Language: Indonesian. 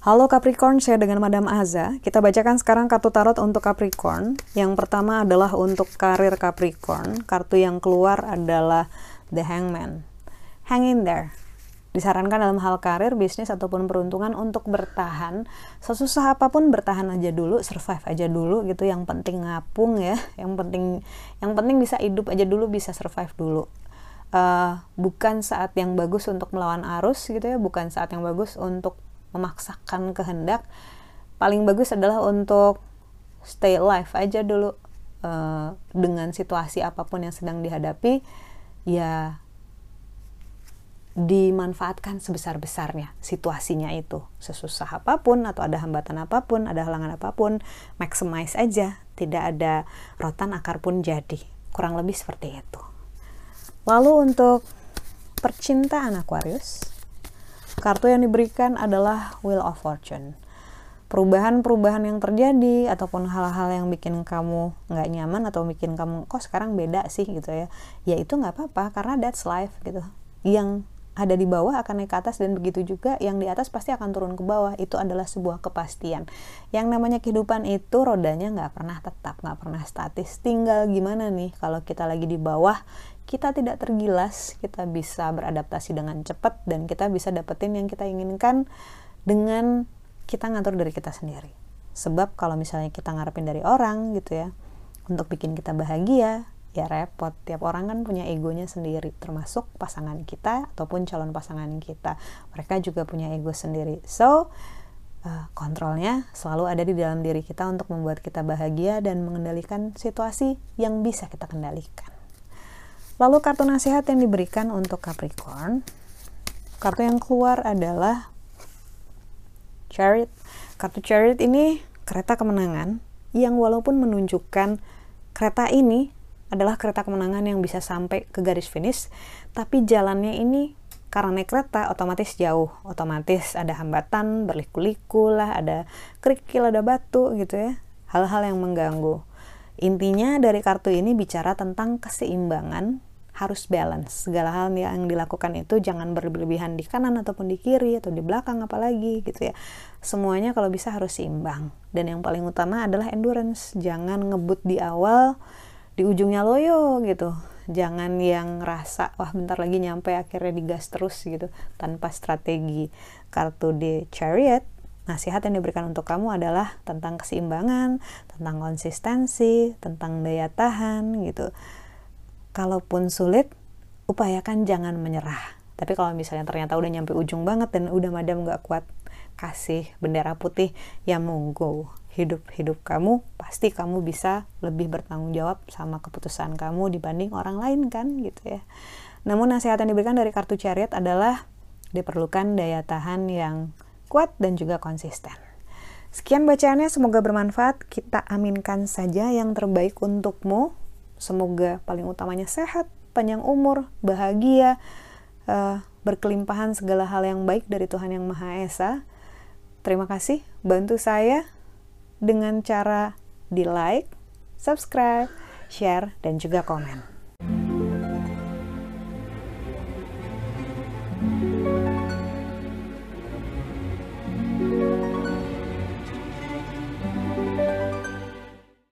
Halo Capricorn, saya dengan Madam Aza. Kita bacakan sekarang kartu tarot untuk Capricorn. Yang pertama adalah untuk karir Capricorn. Kartu yang keluar adalah The Hangman. Hang in there. Disarankan dalam hal karir, bisnis, ataupun peruntungan untuk bertahan. Sesusah apa pun bertahan aja dulu, survive aja dulu gitu. Yang penting ngapung ya. Yang penting yang penting bisa hidup aja dulu, bisa survive dulu. Uh, bukan saat yang bagus untuk melawan arus gitu ya, bukan saat yang bagus untuk memaksakan kehendak paling bagus adalah untuk stay alive aja dulu uh, dengan situasi apa pun yang sedang dihadapi ya dimanfaatkan sebesar-besarnya situasinya itu. Sesusah apa pun atau ada hambatan apa pun ada halangan apa pun maximize aja. Tidak ada rotan akar pun jadi. Kurang lebih seperti itu. Lalu untuk percintaan Aquarius Kartu yang diberikan adalah Wheel of Fortune. Perubahan-perubahan yang terjadi ataupun hal-hal yang bikin kamu nggak nyaman atau bikin kamu kok sekarang beda sih? gitu ya, ya itu nggak apa-apa karena that's life gitu. Yang ada di bawah akan naik ke atas dan begitu juga yang di atas pasti akan turun ke bawah. Itu adalah sebuah kepastian. Yang namanya kehidupan itu rodanya nggak pernah tetap nggak pernah statis. Tinggal gimana nih kalau kita lagi di bawah kita tidak tergilas, kita bisa beradaptasi dengan cepat dan kita bisa dapetin yang kita inginkan dengan kita ngatur dari kita sendiri. Sebab kalau misalnya kita ngarepin dari orang gitu ya, untuk bikin kita bahagia, ya repot. Tiap orang kan punya egonya sendiri, termasuk pasangan kita ataupun calon pasangan kita. Mereka juga punya ego sendiri. So, uh, kontrolnya selalu ada di dalam diri kita untuk membuat kita bahagia dan mengendalikan situasi yang bisa kita kendalikan. Lalu kartu nasihat yang diberikan untuk Capricorn, kartu yang keluar adalah Chariot. Kartu Chariot ini kereta kemenangan yang walaupun menunjukkan kereta ini adalah kereta kemenangan yang bisa sampai ke garis finish, tapi jalannya ini karena naik kereta otomatis jauh, otomatis ada hambatan, berliku-liku lah, ada kerikil, ada batu gitu ya, hal-hal yang mengganggu. Intinya dari kartu ini bicara tentang keseimbangan harus balance. Segala hal yang dilakukan itu jangan berlebihan di kanan ataupun di kiri atau di belakang apalagi gitu ya. Semuanya kalau bisa harus seimbang. Dan yang paling utama adalah endurance. Jangan ngebut di awal di ujungnya loyo gitu. Jangan yang rasa wah bentar lagi nyampe akhirnya digas terus gitu. Tanpa strategi. Kartu di chariot nasihat yang diberikan untuk kamu adalah tentang keseimbangan tentang konsistensi tentang daya tahan gitu. Kalaupun sulit, upayakan jangan menyerah. Tapi kalau misalnya ternyata udah nyampe ujung banget dan udah madam gak kuat, kasih bendera putih, ya monggo. Hidup-hidup kamu, pasti kamu bisa lebih bertanggung jawab sama keputusan kamu dibanding orang lain kan gitu ya. Namun nasihat yang diberikan dari kartu chariot adalah diperlukan daya tahan yang kuat dan juga konsisten. Sekian bacaannya, semoga bermanfaat. Kita aminkan saja yang terbaik untukmu. Semoga paling utamanya sehat, panjang umur, bahagia, uh, berkelimpahan segala hal yang baik dari Tuhan Yang Maha Esa. Terima kasih, bantu saya dengan cara di like, subscribe, share, dan juga komen.